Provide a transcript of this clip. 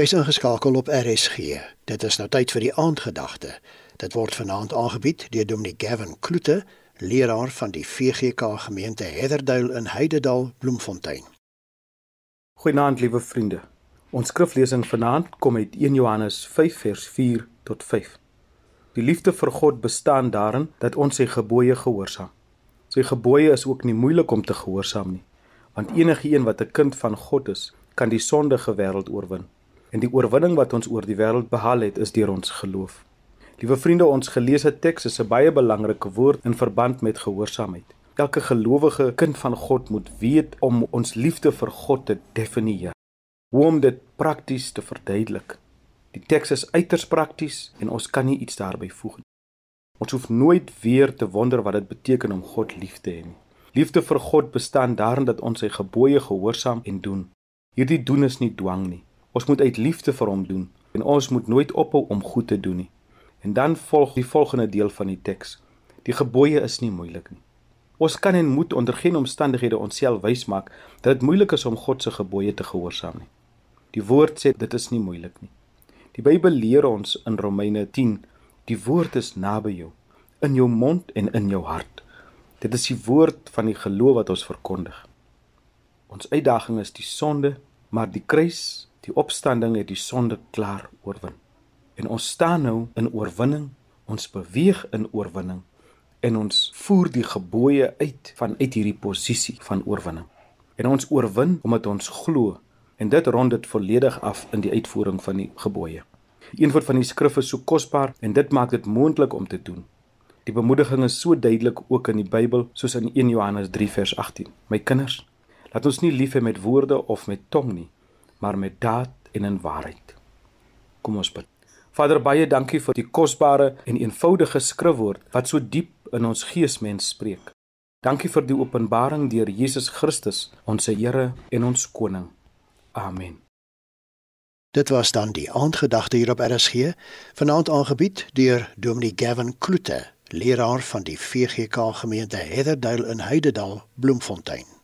Jy's ingeskakel op RSG. Dit is nou tyd vir die aandgedagte. Dit word vanaand aangebied deur Dominee Gavin Kloete, leraar van die VGK gemeente Heatherdale in Heidedal, Bloemfontein. Goeienaand liewe vriende. Ons skriflesing vanaand kom uit 1 Johannes 5 vers 4 tot 5. Die liefde vir God bestaan daarin dat ons sy gebooie gehoorsaam. Sy gebooie is ook nie moeilik om te gehoorsaam nie, want enige een wat 'n kind van God is, kan die sondige wêreld oorwin. En die oorwinning wat ons oor die wêreld behaal het, is deur ons geloof. Liewe vriende, ons geleesde teks is 'n baie belangrike woord in verband met gehoorsaamheid. Elke gelowige kind van God moet weet om ons liefde vir God te definieer. Hoe om dit prakties te verduidelik. Die teks is uiters prakties en ons kan nie iets daarby voeg nie. Ons hoef nooit weer te wonder wat dit beteken om God lief te hê nie. Liefde vir God bestaan daarin dat ons sy gebooie gehoorsaam en doen. Hierdie doen is nie dwang nie. Ons moet uit liefde vir hom doen en ons moet nooit ophou om goed te doen nie. En dan volg die volgende deel van die teks. Die gebooie is nie moeilik nie. Ons kan en moet onder geen omstandighede onsself wysmaak dat dit moeilik is om God se gebooie te gehoorsaam nie. Die woord sê dit is nie moeilik nie. Die Bybel leer ons in Romeine 10, die woord is naby jou, in jou mond en in jou hart. Dit is die woord van die geloof wat ons verkondig. Ons uitdaging is die sonde, maar die kruis Die opstanding het die sonde klaar oorwin. En ons staan nou in oorwinning, ons beweeg in oorwinning en ons voer die gebooie uit vanuit hierdie posisie van oorwinning. En ons oorwin omdat ons glo en dit rond dit volledig af in die uitvoering van die gebooie. Een woord van die skrif is so kosbaar en dit maak dit moontlik om te doen. Die bemoediging is so duidelik ook in die Bybel soos in 1 Johannes 3 vers 18. My kinders, laat ons nie lief hê met woorde of met tong nie, maar met daad en in waarheid. Kom ons bid. Vader, baie dankie vir die kosbare en eenvoudige skrifwoord wat so diep in ons geesmens spreek. Dankie vir die openbaring deur Jesus Christus, ons Here en ons koning. Amen. Dit was dan die aandgedagte hier op RSG, vanaand aangebied deur Dominee Gavin Kloete, leraar van die VGK gemeente Heatherdale in Heidedal, Bloemfontein.